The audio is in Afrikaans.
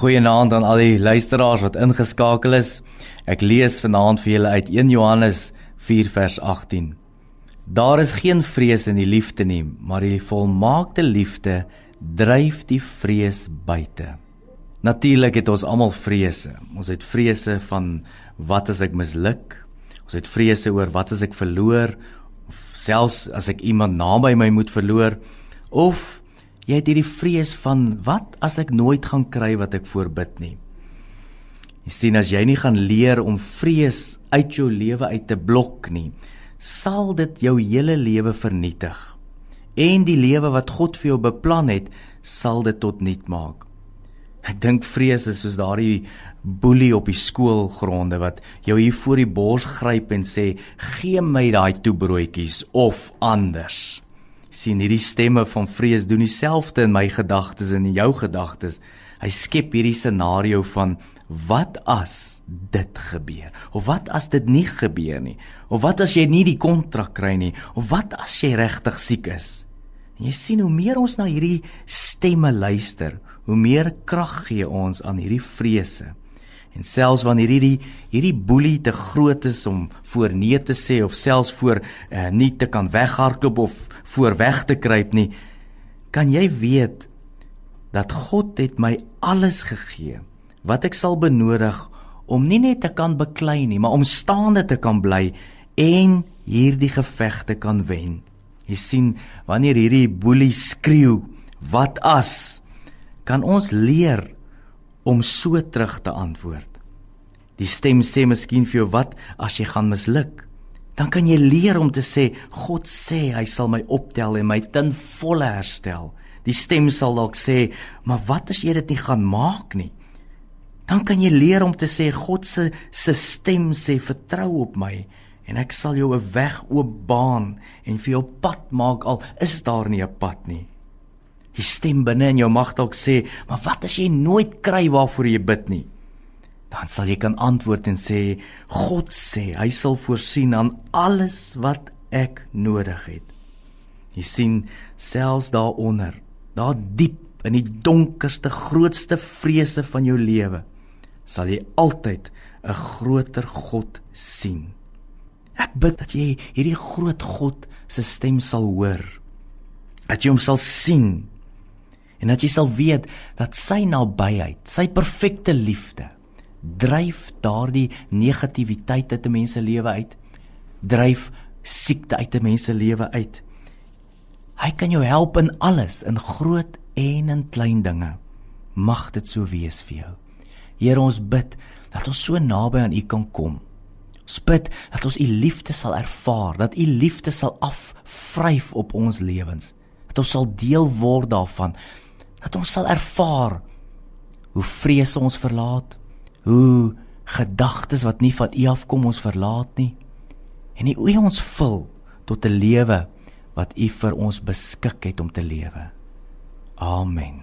Goeienaand aan al die luisteraars wat ingeskakel is. Ek lees vanaand vir julle uit 1 Johannes 4 vers 18. Daar is geen vrees in die liefde nie, maar die volmaakte liefde dryf die vrees buite. Natuurlik het ons almal vrese. Ons het vrese van wat as ek misluk? Ons het vrese oor wat as ek verloor of selfs as ek iemand naby my moet verloor of Jy het hierdie vrees van wat as ek nooit gaan kry wat ek voorbid nie. Jy sien as jy nie gaan leer om vrees uit jou lewe uit te blok nie, sal dit jou hele lewe vernietig. En die lewe wat God vir jou beplan het, sal dit tot niet maak. Ek dink vrees is soos daardie boelie op die skoolgronde wat jou hier voor die bors gryp en sê: "Gee my daai toebroodjies of anders." Sien hierdie stemme van vrees doen dieselfde in my gedagtes en in jou gedagtes. Hy skep hierdie scenario van wat as dit gebeur? Of wat as dit nie gebeur nie? Of wat as jy nie die kontrak kry nie? Of wat as jy regtig siek is? En jy sien hoe meer ons na hierdie stemme luister, hoe meer krag gee ons aan hierdie vrese. En selfs wanneer hierdie hierdie boelie te groot is om voor nee te sê of selfs voor uh, nie te kan weghardloop of voor weg te kruip nie, kan jy weet dat God het my alles gegee wat ek sal benodig om nie net te kan beklei nie, maar om staande te kan bly en hierdie gevegte kan wen. Jy sien, wanneer hierdie boelie skreeu, wat as kan ons leer om so terug te antwoord. Die stem sê miskien vir jou wat as jy gaan misluk? Dan kan jy leer om te sê God sê hy sal my optel en my ten volle herstel. Die stem sal dalk sê, maar wat as jy dit nie gaan maak nie? Dan kan jy leer om te sê God se se stem sê vertrou op my en ek sal jou 'n weg oopbaan en vir jou pad maak al is daar nie 'n pad nie. Die stem binne in jou mag dalk sê, "Maar wat as jy nooit kry waarvoor jy bid nie?" Dan sal jy kan antwoord en sê, "God sê hy sal voorsien aan alles wat ek nodig het." Jy sien selfs daaronder, daar diep in die donkerste, grootste vrese van jou lewe, sal jy altyd 'n groter God sien. Ek bid dat jy hierdie groot God se stem sal hoor. Dat jy hom sal sien en dat jy sal weet dat sy nabyheid, sy perfekte liefde dryf daardie negatiwiteit uit 'n mens se lewe uit, dryf siekte uit 'n mens se lewe uit. Hy kan jou help in alles, in groot en in klein dinge. Mag dit so wees vir jou. Here ons bid dat ons so naby aan U kan kom. Ons bid dat ons U liefde sal ervaar, dat U liefde sal afvryf op ons lewens. Dat ons sal deel word daarvan dat ons sal ervaar hoe vrese ons verlaat, hoe gedagtes wat nie van U afkom ons verlaat nie en hoe U ons vul tot 'n lewe wat U vir ons beskik het om te lewe. Amen.